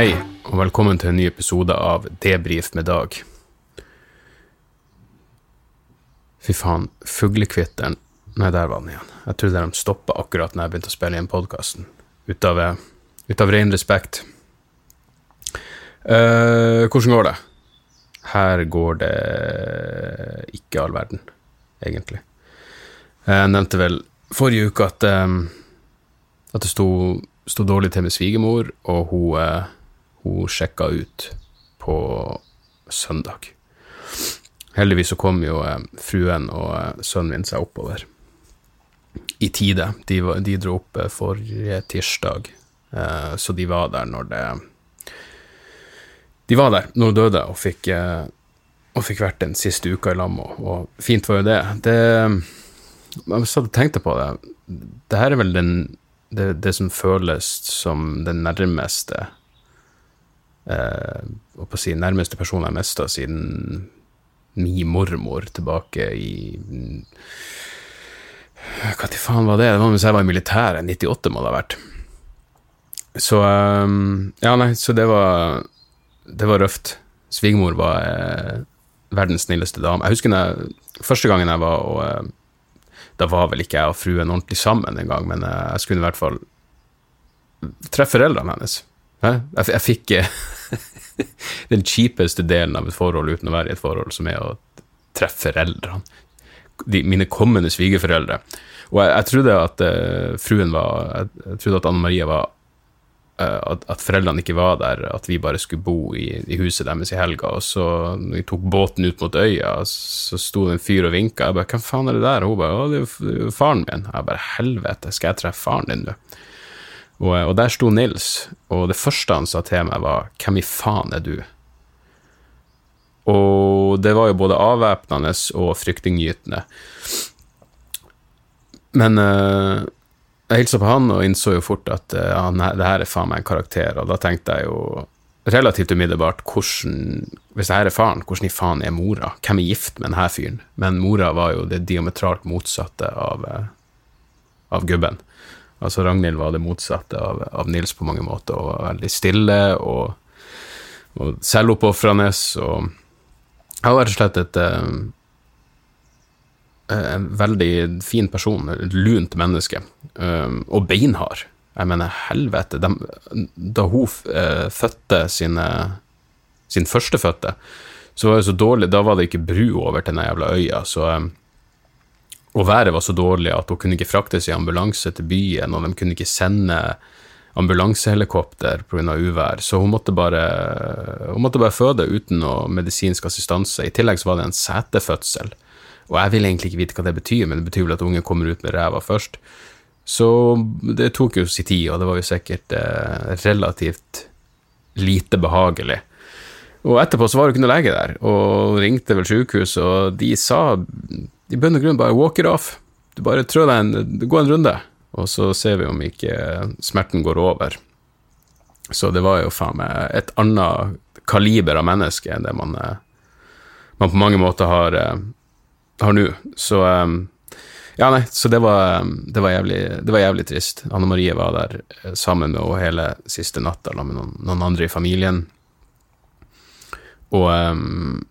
Hei, og velkommen til en ny episode av Debrif med Dag. Fy faen, fuglekvitteren Nei, der var den igjen. Jeg trodde de stoppa akkurat når jeg begynte å spille inn podkasten. Ut, eh, ut av ren respekt. Uh, hvordan går det? Her går det ikke all verden, egentlig. Jeg nevnte vel forrige uke at, um, at det sto, sto dårlig til med svigermor, og hun eh, hun sjekka ut på søndag. Heldigvis så kom jo eh, fruen og eh, sønnen min seg oppover i tide. De, de dro opp eh, forrige tirsdag, så de var der når det De var der når hun døde, og fikk, og fikk vært den siste uka i lag og fint var jo det. Det Jeg satt og tenkte på det. Det her er vel den, det, det som føles som det nærmeste eh, å si, nærmeste person jeg mista siden min mormor tilbake i Hva til faen var det? Det var mens jeg var i militæret. 98 må det ha vært. Så um, Ja, nei, så det var Det var røft. Svigermor var eh, verdens snilleste dame. Jeg husker jeg, første gangen jeg var og eh, Da var vel ikke jeg og fruen ordentlig sammen engang, men eh, jeg skulle i hvert fall treffe foreldrene hennes. Jeg, jeg fikk eh, den kjipeste delen av et forhold uten å være i et forhold, som er å treffe foreldrene. De, mine kommende svigerforeldre. Og jeg, jeg trodde at uh, fruen var Jeg, jeg trodde at Anne Marie var eh, at, at foreldrene ikke var der, at vi bare skulle bo i, i huset deres i helga. Og så, når vi tok båten ut mot øya, så sto det en fyr og vinka. Jeg bare 'Hvem faen er det der?' Og hun bare 'Å, det er jo faren min'. Jeg bare 'Helvete, skal jeg treffe faren din nå?' Og, og der sto Nils, og det første han sa til meg, var 'Hvem i faen er du?' Og det var jo både avvæpnende og fryktinngytende. Men uh, jeg hilsa på han og innså jo fort at uh, han, det her er faen meg en karakter, og da tenkte jeg jo relativt umiddelbart hvordan Hvis det her er faren, hvordan i faen er mora? Hvem er gift med denne fyren? Men mora var jo det diametralt motsatte av, eh, av gubben. Altså Ragnhild var det motsatte av, av Nils på mange måter, og var veldig stille og, og selvoppofrende. Og var rett og slett et eh, en veldig fin person, et lunt menneske, um, og beinhard. Jeg mener, helvete, de, da hun eh, fødte sine, sin førstefødte, så var det så dårlig, da var det ikke bru over til den jævla øya, så og været var så dårlig at hun kunne ikke fraktes i ambulanse til byen, og de kunne ikke sende ambulansehelikopter pga. uvær, så hun måtte, bare, hun måtte bare føde uten noe medisinsk assistanse. I tillegg så var det en setefødsel, og jeg vil egentlig ikke vite hva det betyr, men det betyr vel at ungen kommer ut med ræva først. Så det tok jo sin tid, og det var jo sikkert eh, relativt lite behagelig. Og etterpå så var det ikke noe lege der, og ringte vel sykehuset, og de sa i bunn og grunn bare walk it off. Du bare trø deg en, gå en runde, og så ser vi om ikke smerten går over. Så det var jo faen meg et annet kaliber av menneske enn det man, eh, man på mange måter har, eh, har nå. Så eh, ja, nei, så det var, det var, jævlig, det var jævlig trist. Anne Marie var der sammen med henne hele siste natta sammen med noen, noen andre i familien. Og um,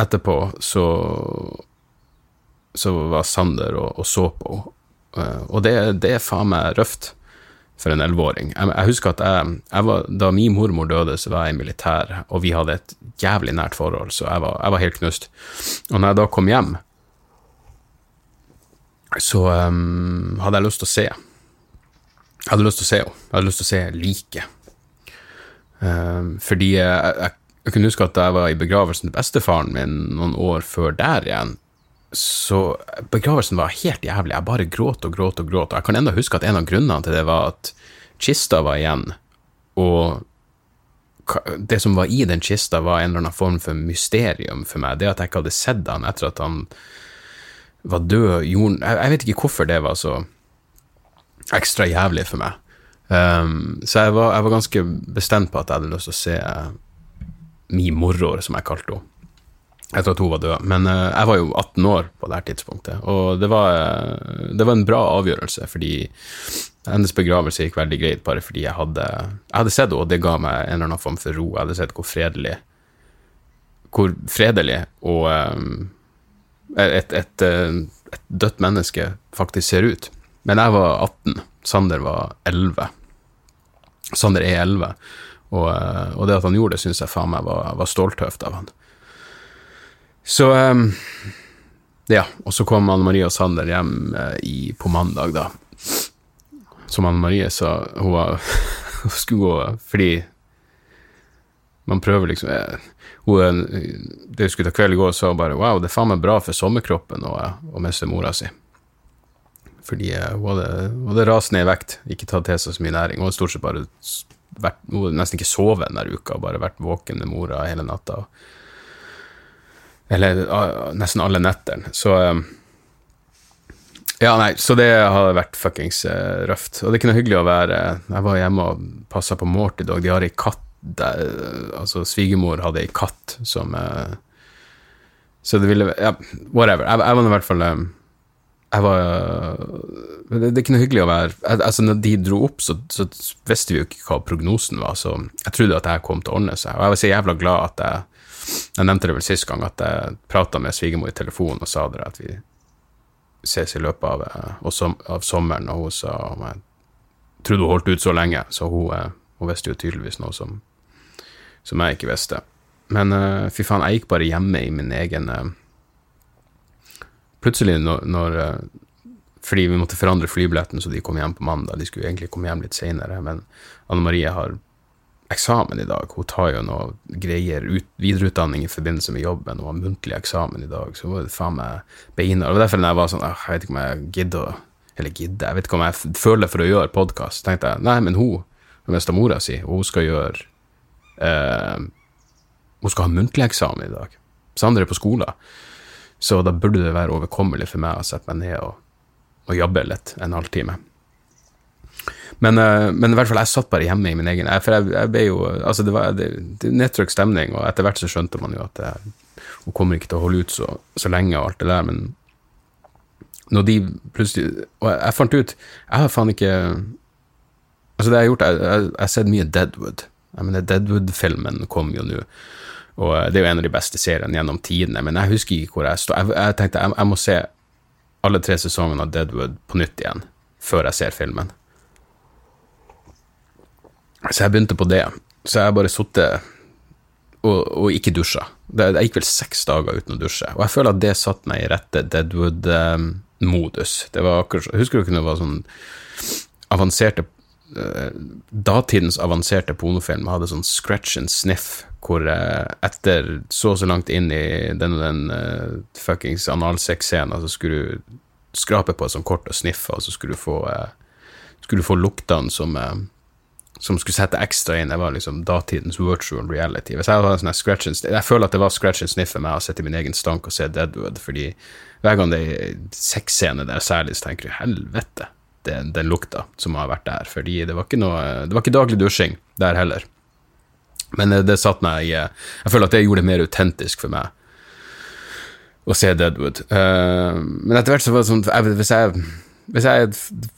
etterpå så så var Sander og, og så på henne. Eh, og det, det er faen meg røft for en elleveåring. Jeg, jeg husker at jeg, jeg var, da min mormor døde, så var jeg i militær, og vi hadde et jævlig nært forhold, så jeg var, jeg var helt knust. Og når jeg da kom hjem så um, hadde jeg lyst til å se. Jeg hadde lyst til å se henne. Jeg hadde lyst til å se liket. Um, fordi jeg, jeg, jeg, kunne huske at jeg var i begravelsen til bestefaren min noen år før der igjen, så begravelsen var helt jævlig. Jeg bare gråt og gråt og gråt. Og jeg kan ennå huske at en av grunnene til det var at kista var igjen, og det som var i den kista, var en eller annen form for mysterium for meg. Det at jeg ikke hadde sett han etter at han var død, jorden jeg, vet ikke hvorfor det var så ekstra jævlig for meg. Um, så jeg var, jeg var, ganske bestemt på at jeg hadde lyst til å se mi morror, som jeg kalte henne, etter at hun var død. Men uh, jeg var jo 18 år på det her tidspunktet, og det var, det var en bra avgjørelse, fordi hennes begravelse gikk veldig greit, bare fordi jeg hadde, jeg hadde sett henne, og det ga meg en eller annen form for ro. Jeg hadde sett hvor fredelig hvor fredelig og um, et, et, et, dødt menneske faktisk ser ut. Men jeg var 18, Sander var 11. Sander er 11, og, og det at han gjorde det, syns jeg faen meg var, var ståltøft av han. Så um, ja, og så kom Anne Marie og Sander hjem uh, i, på mandag, da som Anne Marie sa, hun, var, hun skulle gå fordi man prøver liksom eh, hun, Det hun skulle ta kveld i går, sa bare wow, det er faen meg bra for sommerkroppen å, miste mora si. Fordi eh, hun hadde, hun hadde rast ned i vekt, ikke tatt til seg så mye næring. Hun hadde stort sett bare vært, hun hadde nesten ikke sovet denne uka, bare vært våken med mora hele natta. Eller nesten alle nettene. Så ja, nei, så det har vært fuckings uh, røft. Og det er ikke noe hyggelig å være Jeg var hjemme og passa på Morty i dag. De har ei katt der, Altså, svigermor hadde ei katt som uh, Så det ville Ja, whatever. Jeg, jeg var i hvert fall um, Jeg var uh, det, er ikke noe hyggelig å være Altså, når de dro opp, så, så, visste vi jo ikke hva prognosen var, så jeg trodde at det her kom til å ordne seg. Og jeg var så jævla glad at jeg Jeg nevnte det vel sist gang, at jeg prata med svigermor i telefonen og sa dere at vi ses i løpet av, som, av sommeren, og hun sa jeg trodde hun holdt ut så lenge, så hun, eh, hun visste jo tydeligvis noe som, som jeg ikke visste. Men uh, fy faen, jeg gikk bare hjemme i min egen uh, Plutselig når, når uh, Fordi vi måtte forandre flybilletten så de kom hjem på mandag. De skulle egentlig komme hjem litt seinere, men Anne Marie har eksamen i dag. Hun tar jo noe greier, ut, videreutdanning i forbindelse med jobben, hun har muntlig eksamen i dag, så hun var faen meg beinhard. Det var derfor jeg var sånn Jeg vet ikke om jeg gidder å Eller gidder, jeg vet ikke om jeg føler for å gjøre podkast. tenkte jeg nei, men hun har mista mora si, og hun skal gjøre eh, Hun skal ha muntlig eksamen i dag. Sander er på skolen, så da burde det være overkommelig for meg å sette meg ned og, og jobbe litt en halvtime. Men, uh, men, i hvert fall, jeg satt bare hjemme i min egen For jeg, jeg ble jo Altså, det var nedtrykt stemning, og etter hvert så skjønte man jo at det, hun kommer ikke til å holde ut så, så, lenge og alt det der, men når de plutselig Og jeg, jeg fant ut Jeg har faen ikke Altså, det jeg har gjort Jeg har sett mye Deadwood. Jeg mener, Deadwood-filmen kom jo nå. Og det er jo en av de beste seriene gjennom tidene, men jeg husker ikke hvor jeg står. Jeg, jeg tenkte jeg, jeg, må se alle tre sesongene av Deadwood på nytt igjen før jeg ser filmen. Så jeg begynte på det. Så jeg bare sittet og, og, ikke dusja. Jeg gikk vel seks dager uten å dusje. Og jeg føler at det satte meg i rette Deadwood-modus. Det var akkurat, Husker du ikke det var sånn avanserte uh, Datidens avanserte pornofilm hadde sånn scratch and sniff, hvor uh, etter så og så langt inn i den, den uh, fuckings analsex-scenen, så skulle du skrape på et sånt kort og sniffe, og så skulle du få, skulle du få luktene som som skulle sette ekstra inn, det var liksom datidens virtual reality. Hvis jeg, hadde sånn scratch and, jeg føler at det var scratch and sniff for meg å sitte i min egen stank og se Deadwood, fordi hver gang det er sexscene der særlig, så tenker du helvete, den, den lukta som har vært der. Fordi det var ikke noe Det var ikke daglig dusjing der heller. Men det, det satt meg i Jeg føler at det gjorde det mer autentisk for meg å se Deadwood. Uh, men etter hvert så var det sånn Hvis jeg, hvis jeg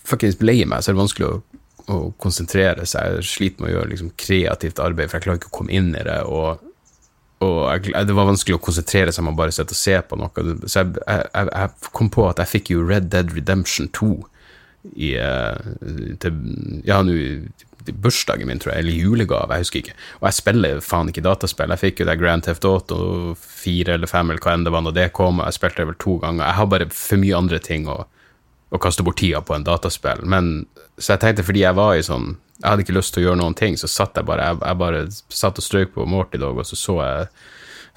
fuckings ble meg, så er det vanskelig å å konsentrere seg. Jeg sliter med å gjøre liksom, kreativt arbeid, for jeg klarer ikke å komme inn i det. og, og jeg, det var vanskelig å konsentrere seg om å bare sitte og se på noe. Så jeg, jeg, jeg, kom på at jeg fikk jo Red Dead Redemption 2 i, eh, til, ja, nå bursdagen min, tror jeg, eller julegave, jeg husker ikke. Og jeg spiller faen ikke dataspill. Jeg fikk jo det Grand Theft Auto 4 eller 5 eller hva enn det var når det kom, og jeg spilte det vel to ganger. Jeg har bare for mye andre ting å å kaste bort tida på en dataspill. Men, så jeg tenkte fordi jeg var i sånn Jeg hadde ikke lyst til å gjøre noen ting, så satt jeg bare Jeg, jeg bare satt og strøk på Morty Dog, og så så jeg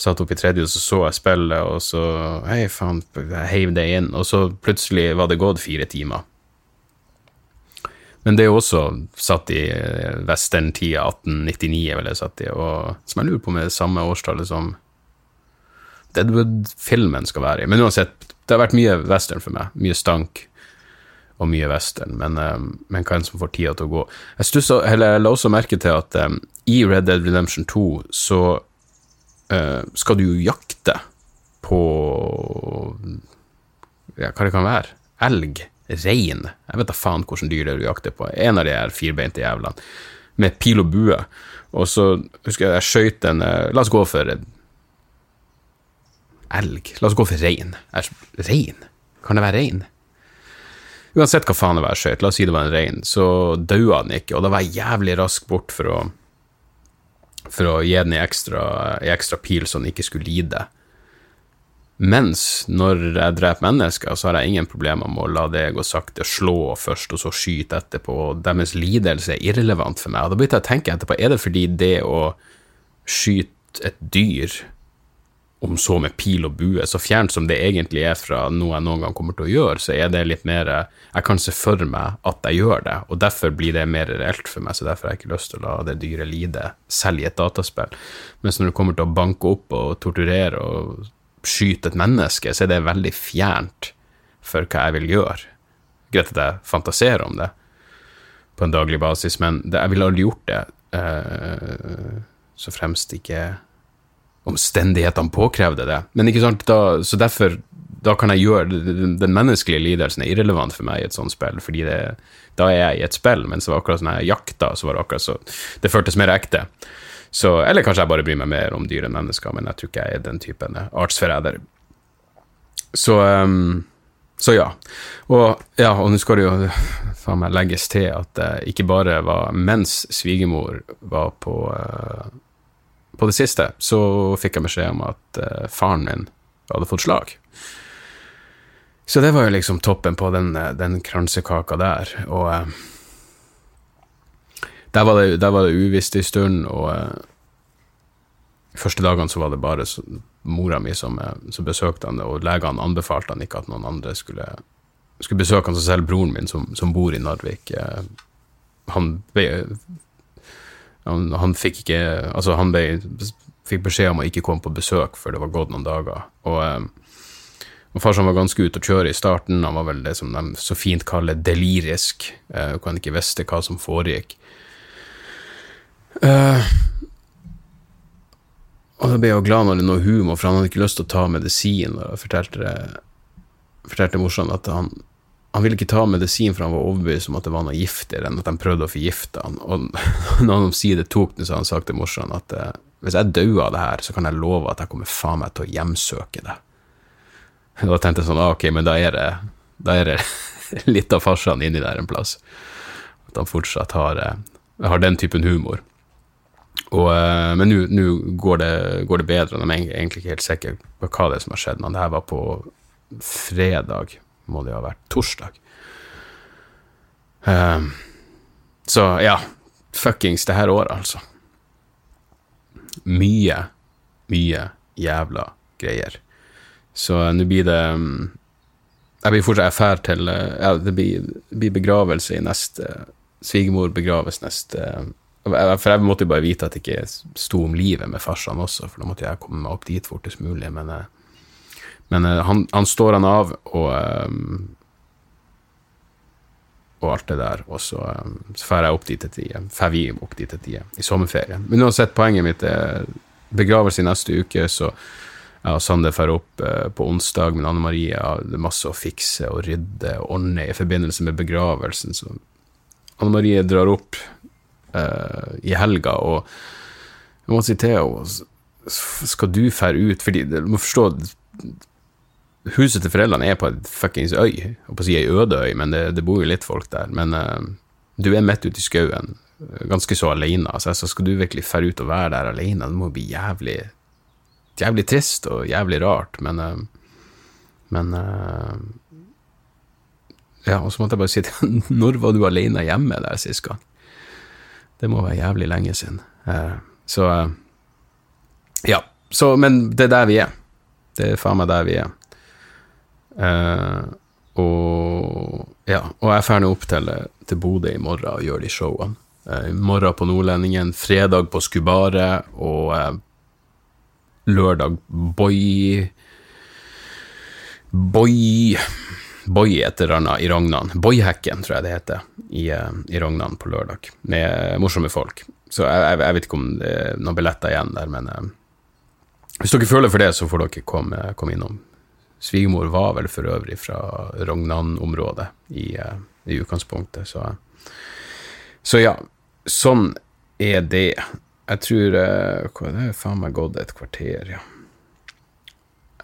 satt opp i tredje, og så så jeg spillet, og så Hei, faen, jeg heiv det inn. Og så plutselig var det gått fire timer. Men det er jo også satt i western-tida, 1899, vil jeg satt i, og som jeg lurer på om er det samme årstallet som Deadwood-filmen skal være i. Men uansett, det har vært mye western for meg. Mye stank og mye western, men, um, men hva enn som får tida til å gå. Jeg, stusset, eller, jeg la også merke til at um, i Red Dead Redemption 2 så uh, skal du jo jakte på ja, hva det kan være. Elg. Rein. Jeg vet da faen hvilket dyr det er du jakter på. En av de her firbeinte jævlene. Med pil og bue. Og så husker jeg jeg skøyt en La oss gå for elg. La oss gå for rein. Rein? Kan det være rein? Uansett hva faen det var jeg skjøt, la oss si det var en rein, så daua den ikke, og da var jeg jævlig rask bort for å, for å gi den ei ekstra, ekstra, pil så den ikke skulle lide. Mens når jeg dreper mennesker, så har jeg ingen problemer med å la det gå sakte, slå først og så skyte etterpå, deres lidelse er irrelevant for meg. Og da begynte jeg å tenke etterpå, er det fordi det å skyte et dyr om så med pil og bue, så fjernt som det egentlig er fra noe jeg noen gang kommer til å gjøre, så er det litt mer Jeg kan se for meg at jeg gjør det, og derfor blir det mer reelt for meg. Så derfor har jeg ikke lyst til å la det dyret lide, selv i et dataspill. Mens når du kommer til å banke opp og torturere og skyte et menneske, så er det veldig fjernt for hva jeg vil gjøre. Greit at jeg fantaserer om det på en daglig basis, men det, jeg ville aldri gjort det uh, så fremst ikke omstendighetene påkrevde det. Men ikke sant, da, så derfor da kan jeg gjøre Den menneskelige lidelsen er irrelevant for meg i et sånt spill, fordi det, da er jeg i et spill, mens det var akkurat sånn jeg jakta, så var det akkurat så Det føltes mer ekte. Så, eller kanskje jeg bare bryr meg mer om dyr enn mennesker, men jeg tror ikke jeg er den typen artsforræder. Så, um, så ja. Og ja, og nå skal det jo faen meg legges til at det ikke bare var mens svigermor var på uh, på det siste så fikk jeg beskjed om at uh, faren min hadde fått slag. Så det var jo liksom toppen på den, eh, den kransekaka der. Og uh, der, var det, der var det uvisst en stund, og uh, første dagene så var det bare så, mora mi som, som, besøkte han, og legene anbefalte han ikke at noen andre skulle, skulle besøke han, så selv broren min, som, som bor i Narvik, han ble han, han, fikk ikke Altså, han ble, fikk beskjed om å ikke komme på besøk før det var gått noen dager. Og, eh, og farsan var ganske ute å kjøre i starten. Han var vel det som de så fint kaller delirisk, eh, hvor han ikke visste hva som foregikk. Eh, og da ble jeg glad når det noe humor, for han hadde ikke lyst til å ta medisin. Og fortalte, fortalte morsan at han, han ville ikke ta medisin, for han var overbevist om at det var noe giftigere enn at de prøvde å forgifte han. Og når han omsider tok den, så har han sagt til morsan at eh, hvis jeg dauer av det her, så kan jeg love at jeg kommer faen meg til å hjemsøke det. Da tenkte jeg sånn, ah, ok, men da er det, da er det litt av farsan inni der en plass. At han fortsatt har, eh, har den typen humor. Og, eh, men nå går, går, det bedre, og de er egentlig ikke helt sikre på hva det er som har skjedd. Men det her var på fredag må det ha vært torsdag. Um, så ja, fuckings det her året, altså. Mye, mye jævla greier. Så uh, nå blir det um, Jeg blir fortsatt fær til uh, Ja, det blir, blir, begravelse i neste Svigermor begraves neste For jeg måtte jo bare vite at det ikke sto om livet med farsan også, for da måtte jeg komme meg opp dit fortest mulig. Men uh, men uh, han, han, står han av, og um, og alt det der. Og så, um, så drar jeg opp dit til tide. Drar vi opp dit til tide i sommerferien. Men uansett, poenget mitt er begravelse i neste uke, så jeg og Sander drar opp på onsdag, men Anne Marie har masse å fikse og rydde og ordne i forbindelse med begravelsen. Så Anne Marie drar opp uh, i helga, og jeg må si til henne Skal du dra ut? Fordi du må forstå Huset til foreldrene er på et fuckings øy. og på å si ei øde øy, men det, det, bor jo litt folk der. Men uh, du er midt ute i skauen, ganske så alene. Altså, så skal du virkelig fære ut og være der alene, det må bli jævlig jævlig trist og jævlig rart, men uh, Men uh, ja, og så måtte jeg bare si til Når var du alene hjemme der sist gang? Det må være jævlig lenge siden. Så Ja. Så, men det er der vi er. Det er faen meg der vi er. Eh, og ja, og jeg drar opp til, til Bodø i morgen og gjør de showene. Eh, I morgen på Nordlendingen, fredag på Skubare og eh, lørdag Boy Boy Boy et eller annet i Rognan. Boyhekken, tror jeg det heter, i, i Rognan på lørdag. Med morsomme folk. Så jeg, jeg, jeg vet ikke om det er noen billetter igjen der, men hvis dere føler for det, så får dere komme, komme innom. Svigermor var vel for øvrig fra Rognan-området i, eh, i, utgangspunktet, så Så ja, sånn er det. Jeg tror eh, hva, Det er faen meg gått et kvarter, ja.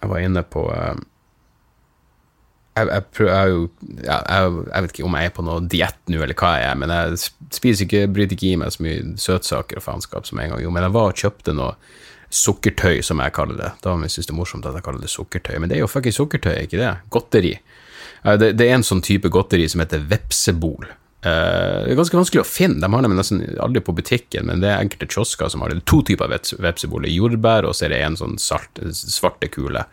Jeg var inne på eh, jeg, jeg, prøv, jeg, jeg, vet ikke om jeg er på noe diett nå, eller hva jeg er, men jeg spiser ikke, bryter ikke i meg så mye søtsaker og faenskap som en gang. Jo, men jeg var og kjøpte noe sukkertøy, som jeg kaller det. Da syns det er morsomt at jeg kaller det sukkertøy, men det er jo fuckings sukkertøy, ikke det? Godteri. Det, det, er en sånn type godteri som heter vepsebol. Uh, det er ganske vanskelig å finne, de har dem nesten aldri på butikken, men det er enkelte kiosker som har det. To typer vepsebol. Jordbær, og så er det en sånn salt, svarte kule.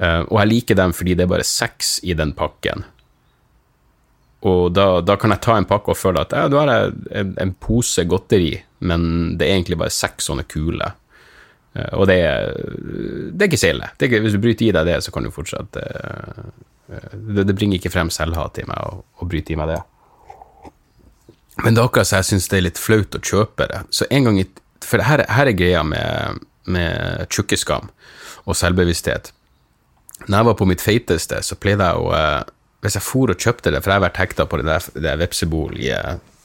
Uh, og jeg liker dem fordi det er bare seks i den pakken. Og da, da, kan jeg ta en pakke og føle at ja, du har en, en, pose godteri, men det er egentlig bare seks sånne kuler. Uh, og det er, det er ikke så ille. hvis du bryter i deg det, så kan du fortsatt uh, det, det, bringer ikke frem selvhat i meg å, å bryte i meg det. Men det er akkurat så jeg syns det er litt flaut å kjøpe det. Så en gang i, For her, her er greia med, med tjukkeskam og selvbevissthet. Når jeg var på mitt feiteste, så pleide jeg å eh, Hvis jeg for og kjøpte det, for jeg har vært hekta på det der, det vepsebol i,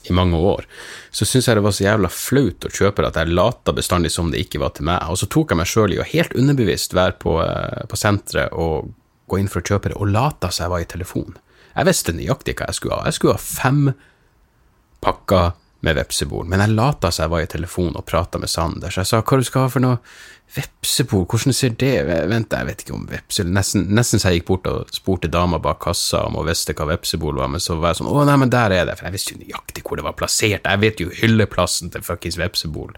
i, mange år, så syntes jeg det var så jævla flaut å kjøpe det at jeg lata bestandig som det ikke var til meg. Og så tok jeg meg sjøl i å helt underbevisst være på, eh, på senteret og gå inn for å kjøpe det, og lata som jeg var i telefon. Jeg visste nøyaktig hva jeg skulle ha. Jeg skulle ha fem pakker med vepsebol, men jeg lata som jeg var i telefon og prata med Sander, så jeg sa hva du skal ha for noe vepsebol, hvordan ser det Vent, jeg vet ikke om vepsebol Nesten, nesten så jeg gikk bort og spurte dama bak kassa om hun visste hva vepsebol var, men så var jeg sånn å nei, men der er det, for jeg visste jo nøyaktig hvor det var plassert, jeg vet jo hylleplassen til fuckings vepsebol.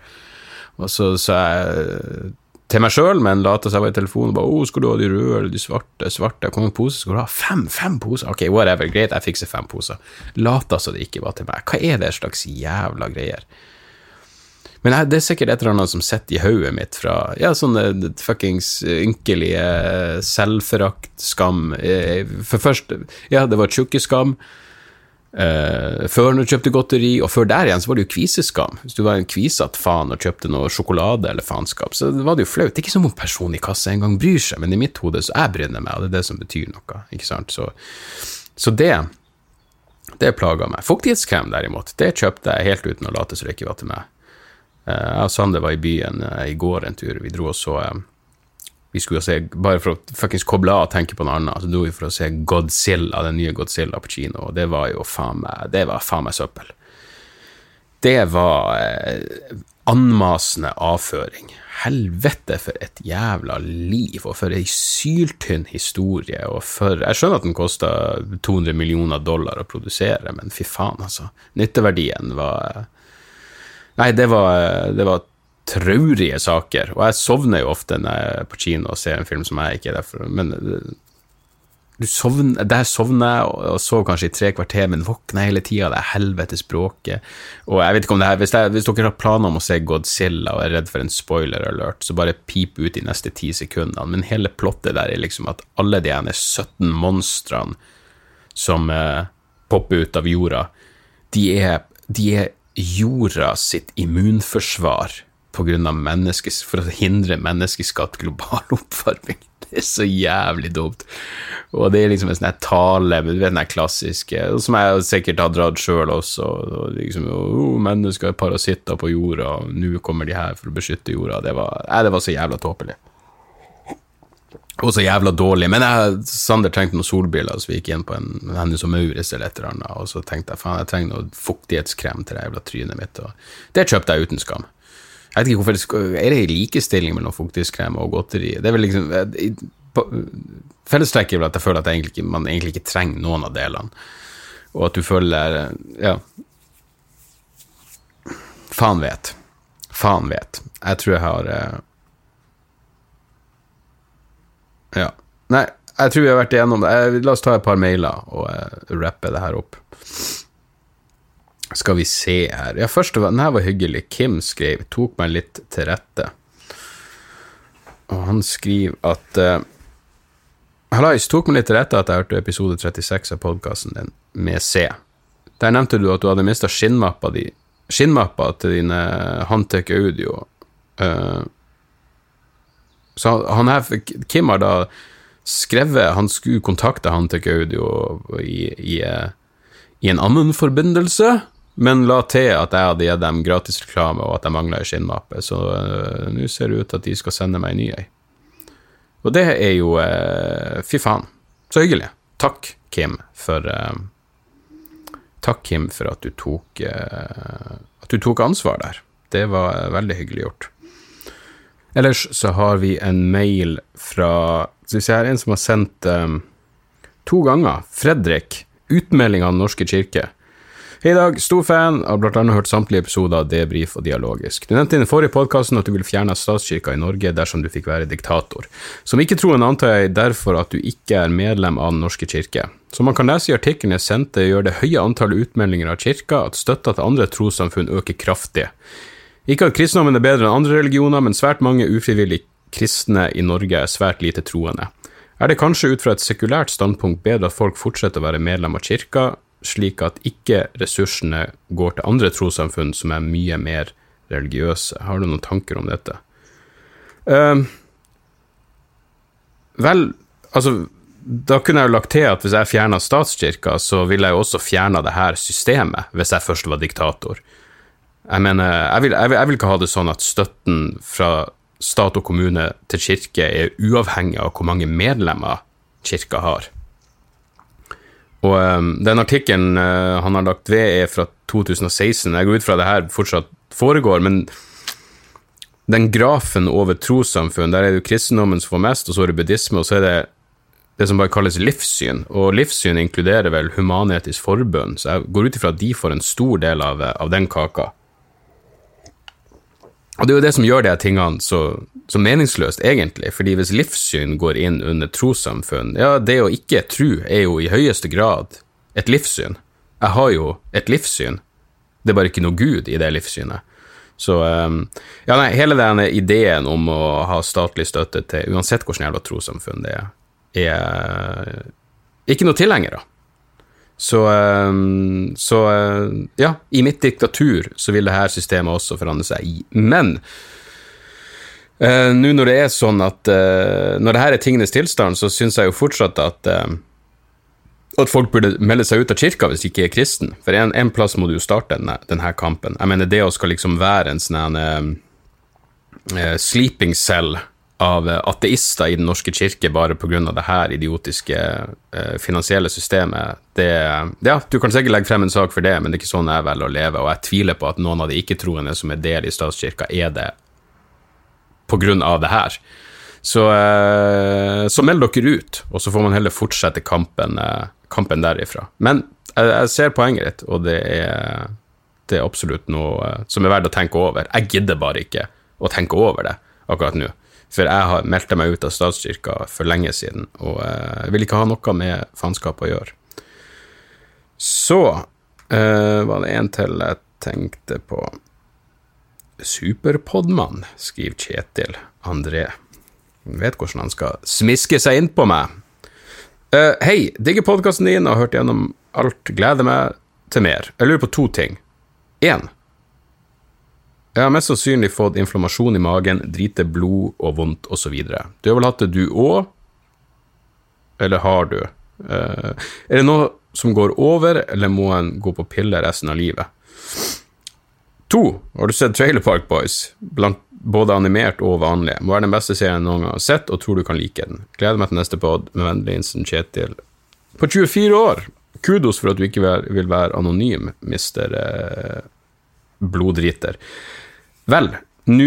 Og så sa jeg til meg sjøl, men lata som jeg var i telefonen og bare 'Å, skal du ha de røde eller de svarte?' svarte, Hvor mange poser skal du ha? Fem? Fem poser? Ok, whatever, greit, jeg fikser fem poser. Lata som det ikke var til meg. Hva er det slags jævla greier? Men det er sikkert et eller annet som sitter i hodet mitt fra ja, sånne fuckings ynkelige selvforakt, skam eh, For først, ja, det var tjukkeskam. Uh, før når du kjøpte godteri, og før der igjen så var det jo kviseskam. Hvis du var en kvisete faen og kjøpte noe sjokolade eller faenskap, så var det jo flaut. Det er ikke som om personen i kassa engang bryr seg, men i mitt hode så jeg bryr meg, og det er det som betyr noe. ikke sant? Så, så det det plaga meg. Fuktighetskrem, derimot, det kjøpte jeg helt uten å late som det ikke var til meg. Uh, jeg og Sander var i byen uh, i går en tur. Vi dro og så vi skulle se, Bare for å fuckings koble av og tenke på noe annet, så dro vi for å se Godzilla, den nye Godzilla på kino, og det var jo faen meg Det var faen meg søppel. Det var eh, anmasende avføring. Helvete, for et jævla liv, og for ei syltynn historie, og for Jeg skjønner at den kosta 200 millioner dollar å produsere, men fy faen, altså. Nytteverdien var Nei, det var, det var traurige saker. Og jeg sovner jo ofte når jeg er på kino og ser en film som jeg ikke er der for. Men sovner, der sovner jeg og, sov kanskje i tre kvarter, men våkner hele tida. Det er helvetes bråket. Og jeg vet ikke om det her, hvis, jeg, hvis, dere har planer om å se Godzilla og er redd for en spoiler alert, så bare pip ut de neste ti sekundene. Men hele plottet der er liksom at alle de ene 17 monstrene som eh, popper ut av jorda, de er, de er jorda sitt immunforsvar på menneskes, for å hindre menneskeskapt global oppvarming. Det er så jævlig dumt. Og det er liksom en sånn tale, du vet den klassiske, som jeg sikkert har dratt sjøl også. Og liksom, oh, mennesker er parasitter på jorda, og nå kommer de her for å beskytte jorda. Det var, nei, det var så jævla tåpelig. Og så jævla dårlig. Men jeg, Sander trengte noen solbriller, så vi gikk inn på en Hennes og Maurits eller et eller annet, og så tenkte jeg faen, jeg trenger noe fuktighetskrem til det jævla trynet mitt, og det kjøpte jeg uten skam. Jeg vet ikke hvorfor det skal, Er det likestilling mellom fuktighetskrem og godteri? Det er vel liksom Fellestrekket er vel at jeg føler at jeg egentlig man egentlig ikke trenger noen av delene. Og at du føler Ja. Faen vet. Faen vet. Jeg tror jeg har eh, Ja. Nei, jeg tror vi har vært igjennom det. La oss ta et par mailer og uh, rappe det her opp. Skal vi se her Ja, først, den her var hyggelig. Kim skrev 'tok meg litt til rette'. Og han skriver at uh, Hallais, tok meg litt til rette at jeg hørte episode 36 av podkasten din med C. Der nevnte du at du hadde mista skinnmappa di Skinnmappa til dine Hantec Audio. Uh, så han her, Kim har da skrevet Han skulle kontakte Hantec Audio i, i, eh, i en annen forbindelse, men la til at jeg hadde gitt dem gratisreklame, og at jeg mangla ei skinnmappe, så uh, nå ser det ut til at de skal sende meg en ny ei. Og det er jo uh, Fy faen, så hyggelig. Takk, Kim, for uh, Takk, Kim, for at du tok At du tok ansvar der. Det var veldig hyggelig gjort. Ellers så har vi en mail fra Skal vi se her, en som har sendt um, to ganger. Fredrik. Utmelding av Den norske kirke. Hei Dag, stor fan, har blant annet hørt samtlige episoder av Debrif og Dialogisk. Du nevnte i den forrige podkasten at du ville fjerne statskirka i Norge dersom du fikk være diktator. Som ikke-troende antar jeg derfor at du ikke er medlem av Den norske kirke. Som man kan lese i artikkelen jeg sendte, gjør det høye antallet utmeldinger av kirka at støtta til andre trossamfunn øker kraftig. Ikke at kristendommen er bedre enn andre religioner, men svært mange ufrivillig kristne i Norge er svært lite troende. Er det kanskje ut fra et sekulært standpunkt bedre at folk fortsetter å være medlem av kirka, slik at ikke ressursene går til andre trossamfunn som er mye mer religiøse? Har du noen tanker om dette? Uh, vel, altså da kunne jeg jo lagt til at hvis jeg fjerna statskirka, så ville jeg jo også fjerna det her systemet, hvis jeg først var diktator. Jeg mener, jeg vil, jeg, vil, jeg vil ikke ha det sånn at støtten fra stat og kommune til kirke er uavhengig av hvor mange medlemmer kirka har. Og um, den artikkelen uh, han har lagt ved, er fra 2016. Jeg går ut fra det her fortsatt foregår, men den grafen over trossamfunn, der er det jo kristendommen som får mest, og så er det buddhisme, og så er det det som bare kalles livssyn. Og livssyn inkluderer vel Human-Etisk forbønn, så jeg går ut ifra at de får en stor del av, av den kaka. Og det er jo det som gjør de tingene så, så meningsløst, egentlig. Fordi hvis livssyn går inn under trossamfunn, ja, det å ikke tro er jo i høyeste grad et livssyn. Jeg har jo et livssyn. Det er bare ikke noe Gud i det livssynet. Så um, ja, nei, hele den ideen om å ha statlig støtte til uansett hvordan jævla trossamfunn det er, er ikke noe tilhenger av. Så, um, så uh, ja, i mitt diktatur så vil det her systemet også forandre seg. i. Men uh, nå når det er sånn at Når det her er tingenes tilstand, så syns jeg jo fortsatt at at folk burde melde seg ut av kirka hvis de ikke er kristen. For en, en plass må du jo starte denne, denne kampen. Jeg mener, det å skal liksom være en sånn uh, sleeping cell av ateister i Den norske kirke bare pga. det her idiotiske eh, finansielle systemet, det Ja, du kan sikkert legge frem en sak for det, men det er ikke sånn jeg velger å leve, og jeg tviler på at noen av de ikke-troende som er del i statskirka, er det pga. det her. Så, eh, så meld dere ut, og så får man heller fortsette kampen, eh, kampen derifra. Men jeg, jeg ser poenget ditt, og det er, det er absolutt noe som er verdt å tenke over. Jeg gidder bare ikke å tenke over det akkurat nå. For jeg har meldte meg ut av statskirka for lenge siden, og jeg vil ikke ha noe med faenskap å gjøre. Så uh, var det en til jeg tenkte på. Superpodmann, skriver Kjetil André. Han vet hvordan han skal smiske seg inn på meg. Uh, hei, digger podkasten din og har hørt gjennom alt. Gleder meg til mer. Jeg lurer på to ting. Én. Jeg har mest sannsynlig fått inflammasjon i magen, drite blod og vondt osv. Du har vel hatt det, du òg? Eller har du? Uh, er det noe som går over, eller må en gå på piller resten av livet? To, har du sett Trailer Park Boys? Blant både animert og vanlig. Må være den beste serien noen gang har sett, og tror du kan like den. Gleder meg til neste pod. Med vennlig hilsen Kjetil. På 24 år! Kudos for at du ikke vil være anonym, mister eh, bloddriter. Vel, Nå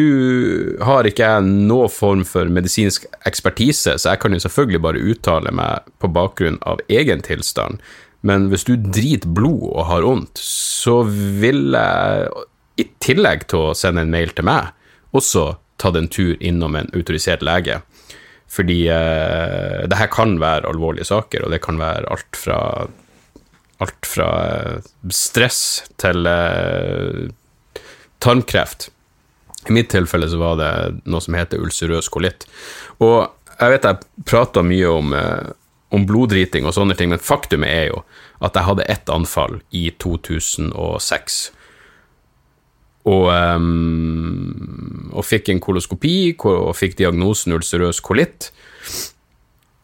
har ikke jeg noen form for medisinsk ekspertise, så jeg kan jo selvfølgelig bare uttale meg på bakgrunn av egen tilstand. Men hvis du driter blod og har vondt, så vil jeg, i tillegg til å sende en mail til meg, også tatt en tur innom en autorisert lege. Fordi eh, det her kan være alvorlige saker, og det kan være alt fra, alt fra eh, stress til eh, tarmkreft. I mitt tilfelle så var det noe som heter ulcerøs kolitt. Og jeg vet jeg prata mye om, eh, om bloddriting og sånne ting, men faktum er jo at jeg hadde ett anfall i 2006. Og, um, og fikk en koloskopi og fikk diagnosen ulcerøs kolitt.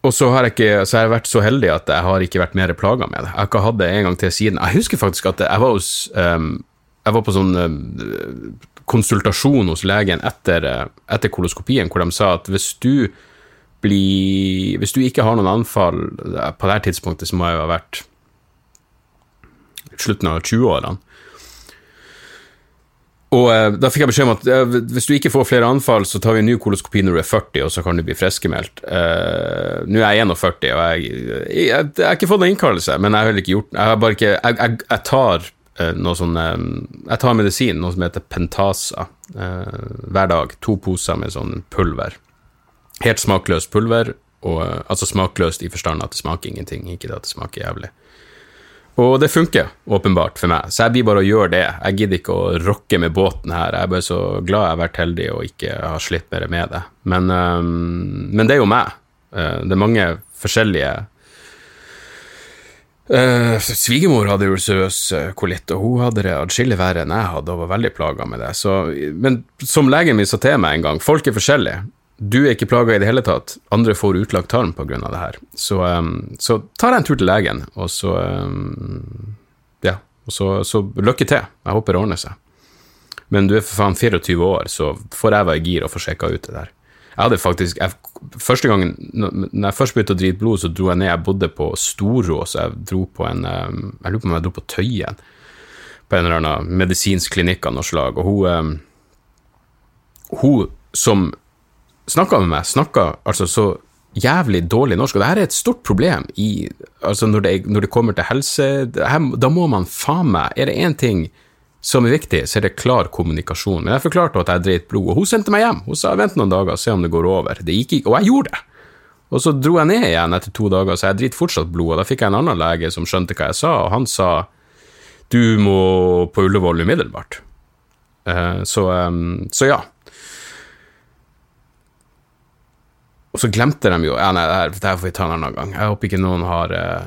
Og så har, jeg ikke, så har jeg vært så heldig at jeg har ikke vært mer plaga med det. Jeg har ikke hatt det en gang til siden. Jeg husker faktisk at jeg var, hos, um, jeg var på sånn uh, konsultasjon hos legen etter, uh, etter, koloskopien, hvor de sa at hvis du, blir, hvis du ikke har noen anfall På det her tidspunktet så må jeg jo ha vært slutten av 20-årene. Og eh, da fikk jeg beskjed om at eh, hvis du ikke får flere anfall, så tar vi en ny koloskopi når du er 40, og så kan du bli friskmeldt. Uh, nå er jeg 41, og jeg, jeg, jeg, jeg har ikke fått noen innkallelse, men jeg har heller ikke gjort Jeg ikke Jeg, tar eh, noe sånn eh, Jeg tar medisin, noe som heter Pentasa, eh, hver dag. To poser med sånn pulver. Helt smakløst pulver, og, altså smakløst i forstand at det smaker ingenting, ikke at det smaker jævlig. Og det funker åpenbart for meg, så jeg blir bare å gjøre det. Jeg gidder ikke å rocke med båten her. Jeg er bare så glad jeg har vært heldig og ikke har slitt mer med det. Men, men det er jo meg. Det er mange forskjellige uh, Svigermor hadde ulcerøs kolitt, og hun hadde det adskillig verre enn jeg hadde og var veldig plaga med det. Så, men som legen min sa til meg en gang, folk er forskjellige du er ikke plaga i det hele tatt, andre får utlagt tarm pga. det her. Så, um, så tar jeg en tur til legen, og så um, Ja, og så, så, lykke til. Jeg håper det ordner seg. Men du er for faen 24 år, så får jeg være i gir og få sjekka ut det der. Jeg hadde faktisk jeg, Første gangen når jeg først begynte å drite blod, så dro jeg ned. Jeg bodde på Storås, jeg dro på en Jeg lurer på om jeg dro på Tøyen, på en eller annen medisinsk klinikk av noe slag, og hun Hun som snakka med meg, snakka altså så jævlig dårlig norsk, og det her er et stort problem i, altså når, det, når det kommer til helse. Her, da må man faen meg Er det én ting som er viktig, så er det klar kommunikasjon. Men jeg forklarte at jeg dreit blod, og hun sendte meg hjem. Hun sa vent noen dager, se om det går over. Det gikk ikke, og jeg gjorde det. Og så dro jeg ned igjen etter to dager, så jeg driter fortsatt blod, og da fikk jeg en annen lege som skjønte hva jeg sa, og han sa du må på Ullevål umiddelbart. Uh, så, um, så ja. Og så glemte de jo Ja, nei, det her, får vi ta en annen gang. Jeg håper ikke noen har uh,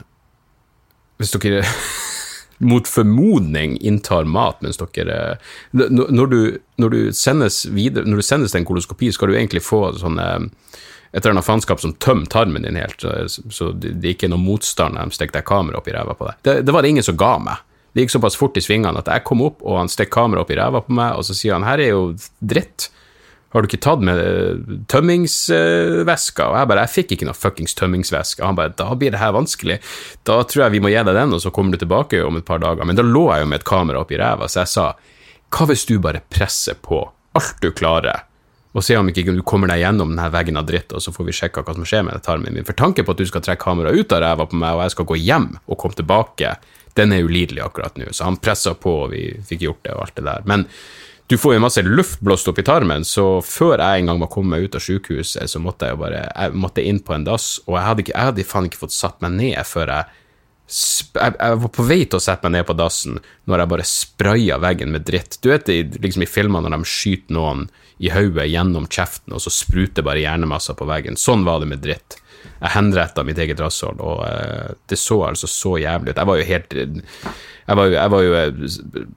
Hvis dere mot formodning inntar mat mens dere når, du, når, du sendes videre, når du sendes til en koloskopi, skal du egentlig få sånn eh, et eller annet faenskap som tømmer tarmen din helt, så, det, det ikke er noe motstand når de stikker deg kamera opp i ræva på deg. Det, det, var det ingen som ga meg. Det gikk såpass fort i svingene at jeg kom opp, og han stikker kamera opp i ræva på meg, og så sier han her er jo dritt. Har du ikke tatt med eh, tømmingsveska? Og jeg bare, jeg fikk ikke noe fuckings tømmingsveske. Og han bare, da blir det her vanskelig. Da tror jeg vi må gi deg den, og så kommer du tilbake om et par dager. Men da lå jeg jo med et kamera oppi ræva, så jeg sa, hva hvis du bare presser på alt du klarer, og se om ikke du kommer deg gjennom denne veggen av dritt, og så får vi sjekka hva som skjer med tarmen min. For tanken på at du skal trekke kameraet ut av ræva på meg, og jeg skal gå hjem og komme tilbake, den er ulidelig akkurat nå. Så han pressa på, og vi fikk gjort det og alt det der. Men du får jo masse luft blåst opp i tarmen, så før jeg engang var kommet meg ut av sykehuset, så måtte jeg jo bare jeg måtte inn på en dass, og jeg hadde, ikke, jeg hadde faen ikke fått satt meg ned før jeg jeg, jeg, var på vei til å sette meg ned på dassen når jeg bare spraya veggen med dritt. Du vet liksom i filmer når de skyter noen i hodet gjennom kjeften, og så spruter bare hjernemasser på veggen. Sånn var det med dritt jeg henretta mitt eget rasshold, og uh, det så altså så jævlig ut. Jeg var jo helt Jeg var jeg var jo eh,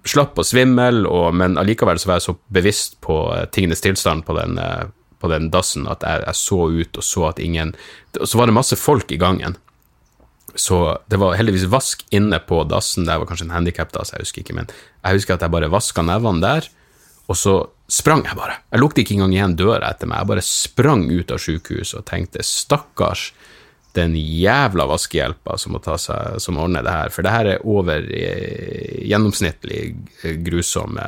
slapp og svimmel, og, men allikevel så var jeg så bevisst på uh, tingenes tilstand på den, uh, på den dassen at jeg, jeg, så ut og så at ingen Så var det masse folk i gangen. Så det var heldigvis vask inne på dassen, det var kanskje en handikapdass, jeg husker ikke, men jeg husker at jeg bare vaska nevene der, og så sprang jeg bare. Jeg lukte ikke engang igjen døra etter meg. Jeg bare sprang ut av sykehuset og tenkte stakkars den jævla vaskehjelpa som må ta seg, som ordner det her, for det her er over eh, gjennomsnittlig eh, grusomme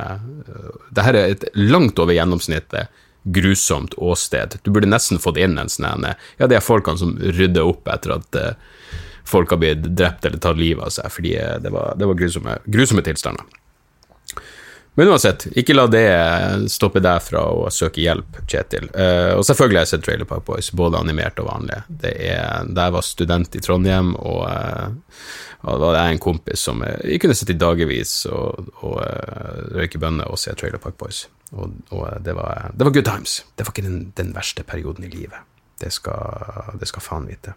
Det her er et langt over gjennomsnittet grusomt åsted. Du burde nesten fått inn en sånn Ja, det er folkene som rydder opp etter at eh, folk har blitt drept eller tatt livet av seg, fordi eh, det var, det var grusomme, grusomme tilstander. Men uansett, ikke la det stoppe deg fra å søke hjelp, Kjetil. Uh, og selvfølgelig har jeg sett Trailer Park Boys, både animert og vanlig. Det er, da jeg var student i Trondheim, og, uh, og da var jeg en kompis som uh, vi kunne sitte i dagevis og, og røyke bønner og se Trailer Park Boys. Og, og det, var, det, var, good times. Det var ikke den, den verste perioden i livet. Det skal, det skal faen vite.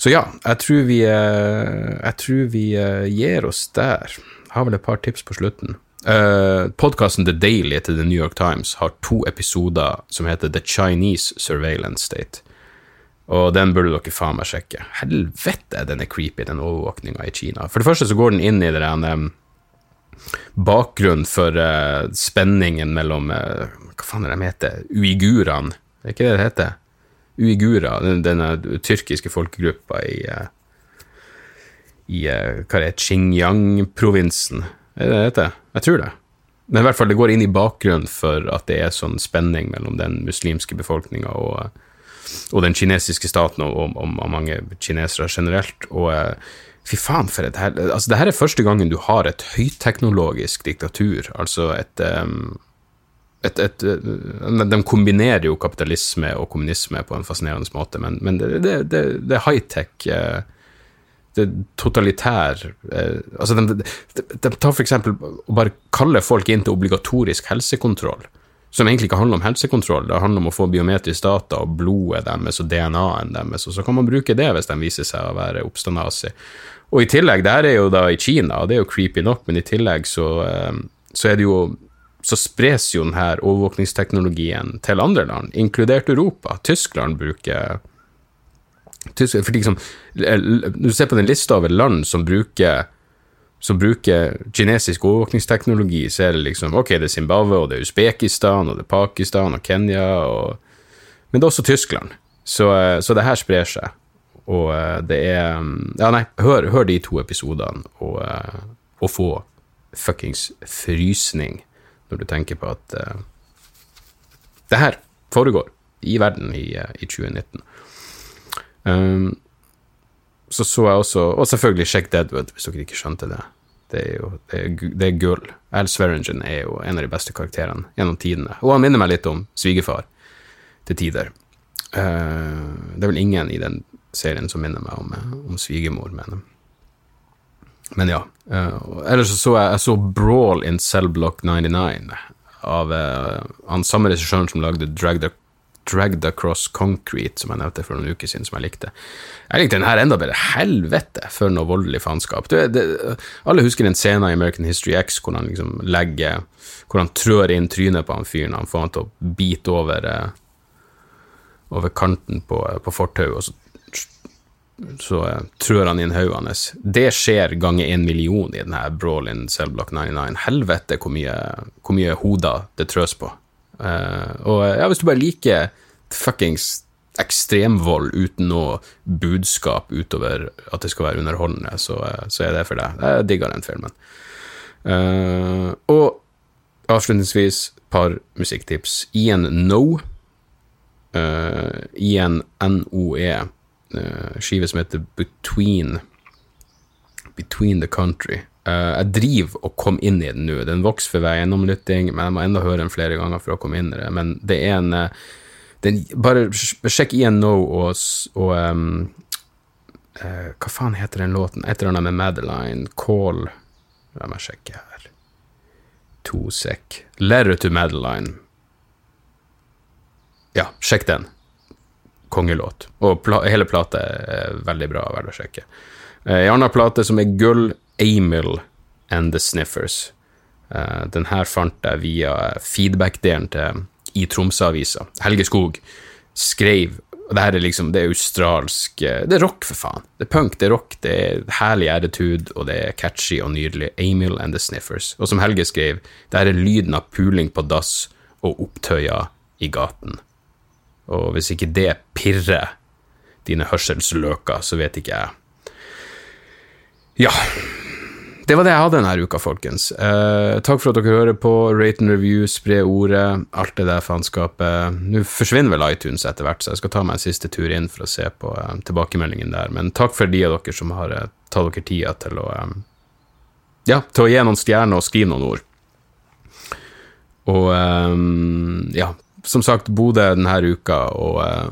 Så ja, jeg tror vi, jeg tror vi gir oss der. Jeg har vel et par tips på slutten. Uh, eh, Podkasten The Daily til The New York Times har to episoder som heter The Chinese Surveillance State. Og den burde dere faen meg sjekke. Helvete, den er creepy, den overvåkninga i Kina. For det første så går den inn i den um, bakgrunnen for uh, spenningen mellom uh, Hva faen er det de heter? Uigurene? Er ikke det det heter? Uigurer, den, denne tyrkiske folkegruppa i, i hva er det, Xinjiang-provinsen. Er det det? Jeg tror det. Men i hvert fall det går inn i bakgrunnen for at det er sånn spenning mellom den muslimske befolkninga og, og, den kinesiske staten og, og, og, mange kinesere generelt. Og fy faen, for et her Altså, det her er første gangen du har et høyteknologisk diktatur. Altså et, et, et, De kombinerer jo kapitalisme og kommunisme på en fascinerende måte, men, men det, det, det, det er high-tech eh, totalitær eh, altså de, de, de tar f.eks. å bare kalle folk inn til obligatorisk helsekontroll, som egentlig ikke handler om helsekontroll, det handler om å få biometrisk data og blodet deres og DNA-en deres, og så kan man bruke det hvis de viser seg å være oppstandasig. Og i tillegg, det her er jo da i Kina, og det er jo creepy nok, men i tillegg så, eh, så er det jo så spres jo denne overvåkningsteknologien til andre land, inkludert Europa. Tyskland bruker for liksom, Du ser på den lista over land som bruker som bruker kinesisk overvåkningsteknologi, så er det liksom Ok, det er Zimbabwe, og det er Usbekistan, og det er Pakistan og Kenya, og, men det er også Tyskland. Så, eh, så det her sprer seg. Og eh, det er Ja, nei, hør, hør de to episodene, og, eh, og, få fuckings frysning når du tenker på at uh, det her foregår i verden i, i 2019. Um, så så jeg også Og selvfølgelig Sjekk Deadwood, hvis dere ikke skjønte det. Det er jo det er, det er gull. Al Swearingen er jo en av de beste karakterene gjennom tidene. Og han minner meg litt om svigerfar til tider. Uh, det er vel ingen i den serien som minner meg om, om svigermor, men Men ja. Uh, ellers så, så jeg, jeg så Brawl in Cell Block 99 av uh, han samme regissøren som lagde Drag the Dragged Across Concrete, som jeg nevnte for noen uker siden, som jeg likte. Jeg likte den her enda bedre. Helvete for noe voldelig faenskap. Alle husker den scenen i American History X hvor han liksom legger Hvor han trør inn trynet på han fyren, han får han til å bite over eh, over kanten på, på fortauet, og så, så uh, trør han inn hodet hans. Det skjer ganger en million i denne Brawl in Cellblock 99. Helvete hvor mye, hvor mye hoder det trøs på. Uh, og ja, hvis du bare liker fuckings ekstremvold uten noe budskap utover at det skal være underholdende, så, uh, så er det for deg. Jeg digger den filmen. Uh, og avslutningsvis par musikktips. Ian No. Ian NOE. skive som heter Between Between the Country. Uh, jeg driver og kommer inn i den nå. Den vokser for hver gjennomlytting, men jeg må enda høre den flere ganger for å komme inn i det. Men det er en uh, den, Bare sjekk igjen nå og, og um, uh, Hva faen heter den låten? Et eller annet med Madeline. Call La meg sjekke her. To sek. Letter to Madeline. Ja, sjekk den. Kongelåt. Og pla hele plata er veldig bra, verdt å sjekke. Ei anna plate som er gull, Amil and The Sniffers. Uh, den her fant jeg via feedback-delen til i Tromsø-avisa. Helge Skog skrev og det her er liksom, det er australsk eh, Det er rock, for faen. Det er punk, det er rock, det er herlig attitude, og det er catchy og nydelig. Amil and The Sniffers. Og som Helge skrev, det her er lyden av puling på dass og opptøyer i gaten. Og hvis ikke det pirrer dine hørselsløker, så vet ikke jeg. Ja. Det var det jeg hadde denne uka, folkens. Eh, takk for at dere hører på. Rate and review, spre ordet, alt det der faenskapet. Nå forsvinner vel iTunes etter hvert, så jeg skal ta meg en siste tur inn for å se på eh, tilbakemeldingen der. Men takk for de av dere som har eh, tatt dere tida til å eh, Ja, til å gi noen stjerner og skrive noen ord. Og eh, ja, som sagt, Bodø denne uka, og eh,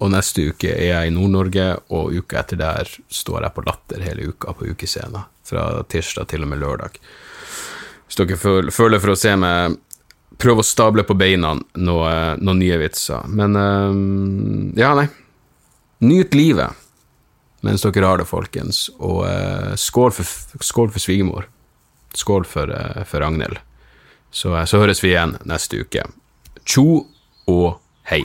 og neste uke er jeg i Nord-Norge, og uka etter der står jeg på Latter hele uka på ukescenen. Fra tirsdag til og med lørdag. Hvis dere føler for å se meg prøv å stable på beina noen, noe nye vitser. Men uh, ja, nei. Nyt livet mens dere har det, folkens. Og uh, skål for, skål for svigermor. Skål for, uh, for Ragnhild. Så, så høres vi igjen neste uke. Tjo og hei.